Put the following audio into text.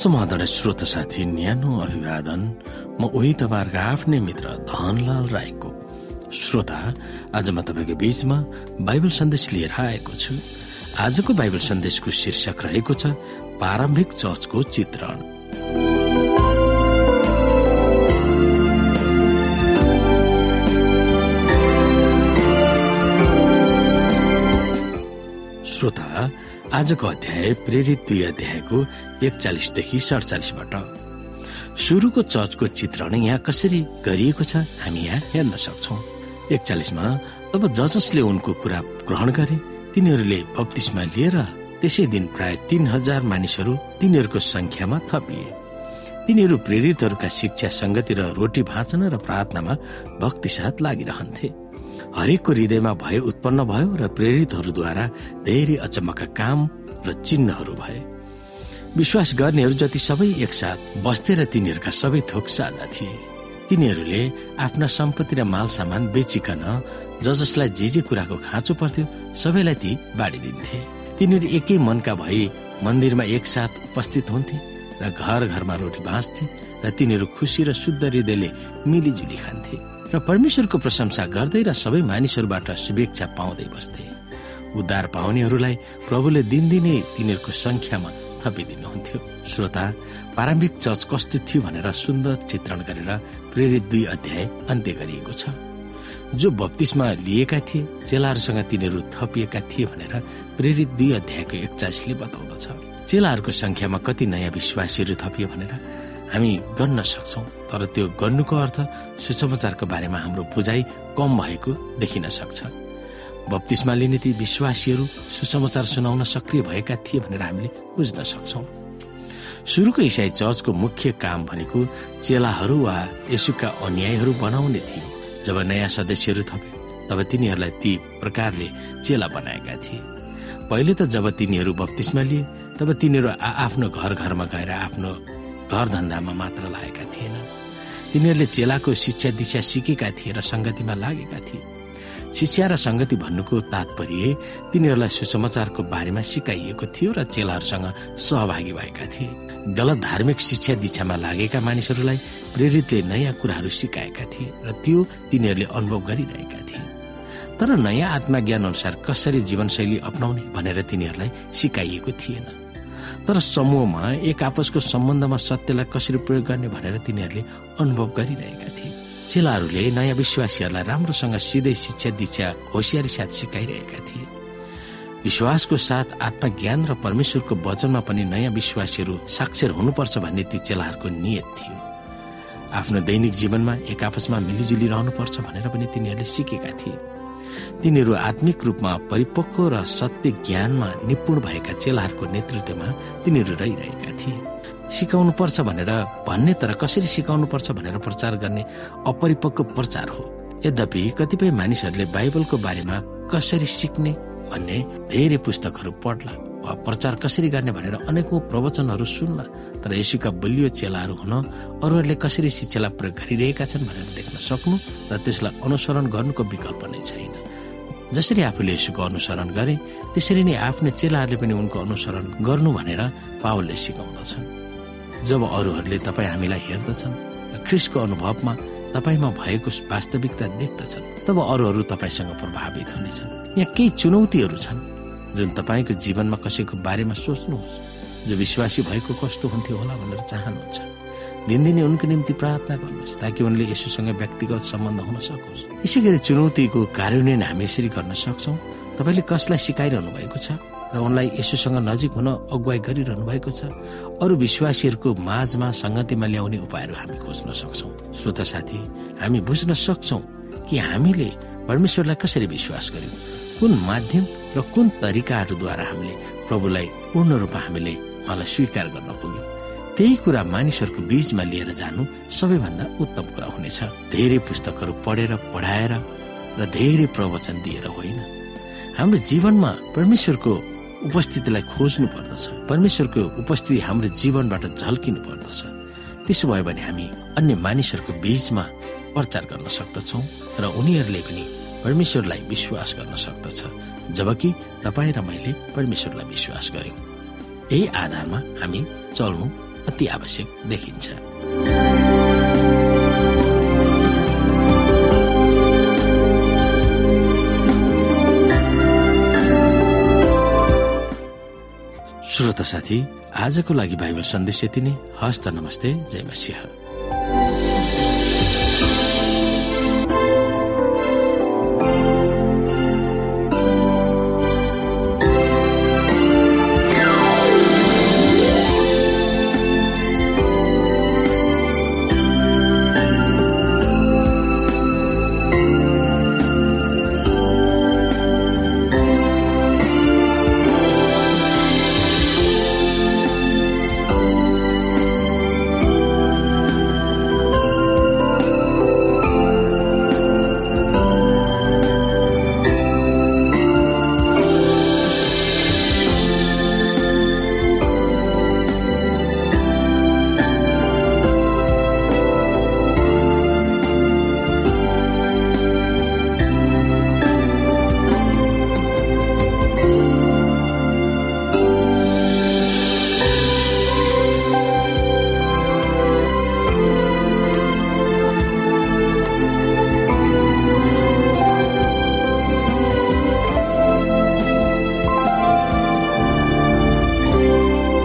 समाधान श्रोत साथी न्यानो अभिवादन म उही तपाईँहरूको आफ्नै मित्र धनलाल राईको। श्रोता आज म तपाईँको बीचमा बाइबल सन्देश लिएर आएको छु। आजको बाइबल सन्देशको शीर्षक रहेको छ प्रारम्भिक चर्चको चित्रण। आजको अध्याय प्रेरित दुई अध्यायको एकचालिसदेखि सडचालिसबाट। सुरुको चर्चको चित्रण यहाँ कसरी गरिएको छ हामी यहाँ हेर्न सक्छौ। एकचालिसमा तब जजसले उनको कुरा ग्रहण गरे तिनीहरूले बत्तिसमा लिएर त्यसै दिन प्राय तीन हजार मानिसहरू तिनीहरूको संख्यामा थपिए। तिनीहरू प्रेरितहरूका शिक्षा संगति र रोटी भाँचन र प्रार्थनामा भक्ति साथ लागिरहन्थे। हरेकको हृदयमा भय उत्पन्न भयो र प्रेरितहरूद्वारा धेरै अचम्मका काम र चिन्हहरू भए। विश्वास गर्नेहरू जति सबै एकसाथ बस्थे र तिनीहरूका सबै थोक साझा थिए। तिनीहरूले आफ्ना सम्पत्ति र माल सामान बेचिकन ज जसलाई जे जे कुराको खाँचो पर्थ्यो सबैलाई ती बाँडिदिन्थे। तिनीहरू एकै मनका भई मन्दिरमा एकसाथ उपस्थित हुन्थे र घर घरमा रोटी बाँच्थे र तिनीहरू खुसी र शुद्ध हृदयले मिलिजुली खान्थे। र परमेश्वरको प्रशंसा गर्दै र सबै मानिसहरूबाट शुभेच्छा पाउँदै बस्थे। उद्धार पाउनेहरूलाई प्रभुले दिनदिनै तिनीहरूको संख्यामा थपिदिनुहुन्थ्यो। श्रोता प्रारम्भिक चर्च कस्तो थियो भनेर सुन्दर चित्रण गरेर प्रेरित दुई अध्याय अन्त्य गरिएको छ। जो बत्तिसमा लिएका थिए चेलाहरूसँग तिनीहरू थपिएका थिए भनेर प्रेरित दुई अध्यायको एकचालिसले बताउँदछ। चेलाहरूको संख्यामा कति नयाँ विश्वासीहरू थपियो भनेर हामी गर्न सक्छौ। तर त्यो गर्नुको अर्थ सुसमाचारको बारेमा हाम्रो बुझाइ कम भएको देखिन सक्छ। बत्तिसमा लिने ती विश्वासीहरू सुसमाचार सुनाउन सक्रिय भएका थिए भनेर हामीले बुझ्न सक्छौ। सुरुको इसाई चर्चको मुख्य काम भनेको चेलाहरू वा यसुका अन्यायहरू बनाउने थियो। जब नयाँ सदस्यहरू थपे तब तिनीहरूलाई ती प्रकारले चेला बनाएका थिए। पहिले त जब तिनीहरू बत्तिसमा लिए तब तिनीहरू आफ्नो घर घरमा गएर आफ्नो घर धन्दामा मात्र लागेका थिएन। तिनीहरूले चेलाको शिक्षा दिशा सिकेका थिए र संगतिमा लागेका थिए। शिक्षा र संगति भन्नुको तात्पर्य तिनीहरूलाई सुसमाचारको बारेमा सिकाइएको थियो र चेलाहरूसँग सहभागी भएका थिए। गलत धार्मिक शिक्षा दिशामा लागेका मानिसहरूलाई प्रेरितले नयाँ कुराहरू सिकाएका थिए र त्यो तिनीहरूले अनुभव गरिरहेका थिए। तर नयाँ आत्मज्ञान अनुसार कसरी जीवनशैली अप्नाउने भनेर तिनीहरूलाई सिकाइएको थिएन। तर समूहमा एक आपसको सम्बन्धमा सत्यलाई कसरी प्रयोग गर्ने भनेर तिनीहरूले अनुभव गरिरहेका थिए। चेलाहरूले नयाँ विश्वासीहरूलाई राम्रोसँग सिधै शिक्षा दीक्षा होसियारी साथ सिकाइरहेका थिए। विश्वासको साथ आत्मज्ञान र परमेश्वरको वचनमा पनि नयाँ विश्वासीहरू साक्षर हुनुपर्छ भन्ने ती चेलाहरूको नियत थियो। आफ्नो दैनिक जीवनमा एक आपसमा मिलिजुली रहनुपर्छ भनेर पनि तिनीहरूले सिकेका थिए। तिनीहरू आत्मिक रूपमा परिपक्व र सत्य ज्ञानमा निपुण भएका चेलाहरूको नेतृत्वमा तिनीहरू रहिरहेका थिए। सिकाउनु पर्छ भनेर भन्ने तर कसरी सिकाउनु पर्छ भनेर प्रचार गर्ने अपरिपक्व प्रचार हो। यद्यपि कतिपय मानिसहरूले बाइबलको बारेमा कसरी सिक्ने भन्ने धेरै पुस्तकहरू पढ्ला। वा प्रचार कसरी गर्ने भनेर अनेकौं प्रवचनहरू सुन्ला तर यसुका बलियो चेलाहरू हुन अरूहरूले कसरी शिक्षालाई प्रयोग गरिरहेका छन् भनेर देख्न सक्नु र त्यसलाई अनुसरण गर्नुको विकल्प नै छैन। जसरी आफूले यसुको अनुसरण गरे त्यसरी नै आफ्नो चेलाहरूले पनि उनको अनुसरण गर्नु भनेर पावलले सिकाउँदछन्। जब अरूहरूले तपाईँ हामीलाई हेर्दछन् र ख्रिसको अनुभवमा तपाईँमा भएको वास्तविकता देख्दछन् तब अरूहरू तपाईँसँग प्रभावित हुनेछन्। यहाँ केही चुनौतीहरू छन्। जुन तपाईँको जीवनमा कसैको बारेमा सोच्नुहोस् जो विश्वासी भएको कस्तो हुन्थ्यो होला भनेर चाहनुहुन्छ। दिनदिनै उनको निम्ति प्रार्थना गर्नुहोस् ताकि उनले यसोसँग व्यक्तिगत सम्बन्ध हुन सकोस्। यसै गरी चुनौतीको कार्यान्वयन हामी यसरी गर्न सक्छौ। तपाईँले कसलाई सिकाइरहनु भएको छ र उनलाई यसोसँग नजिक हुन अगुवाई गरिरहनु भएको छ? अरू विश्वासीहरूको माझमा सङ्गतिमा ल्याउने उपायहरू हामी खोज्न सक्छौ। श्रोता साथी हामी बुझ्न सक्छौ कि हामीले परमेश्वरलाई कसरी विश्वास गर्यौं? कुन माध्यम र कुन तरिकाहरूद्वारा हामीले प्रभुलाई पूर्ण रूपमा हामीले उहाँलाई स्वीकार गर्न पुग्यौँ? त्यही कुरा मानिसहरूको बीचमा लिएर जानु सबैभन्दा उत्तम कुरा हुनेछ। धेरै पुस्तकहरू पढेर पढाएर र धेरै प्रवचन दिएर होइन। हाम्रो जीवनमा परमेश्वरको उपस्थितिलाई खोज्नु पर्दछ परमेश्वरको उपस्थिति हाम्रो जीवनबाट झल्किनु पर्दछ त्यसो भयो भने हामी अन्य मानिसहरूको बीचमा प्रचार गर्न सक्दछौ र उनीहरूले पनि परमेश्वरलाई विश्वास गर्न सक्दछ। जबकि तपाईँ र मैले परमेश्वरलाई विश्वास गर्यौं। यही आधारमा हामी चल्नु अति आवश्यक देखिन्छ। श्रोता साथी आजको लागि बाइबल सन्देश यति नै। हस्त नमस्ते जय मसिंह।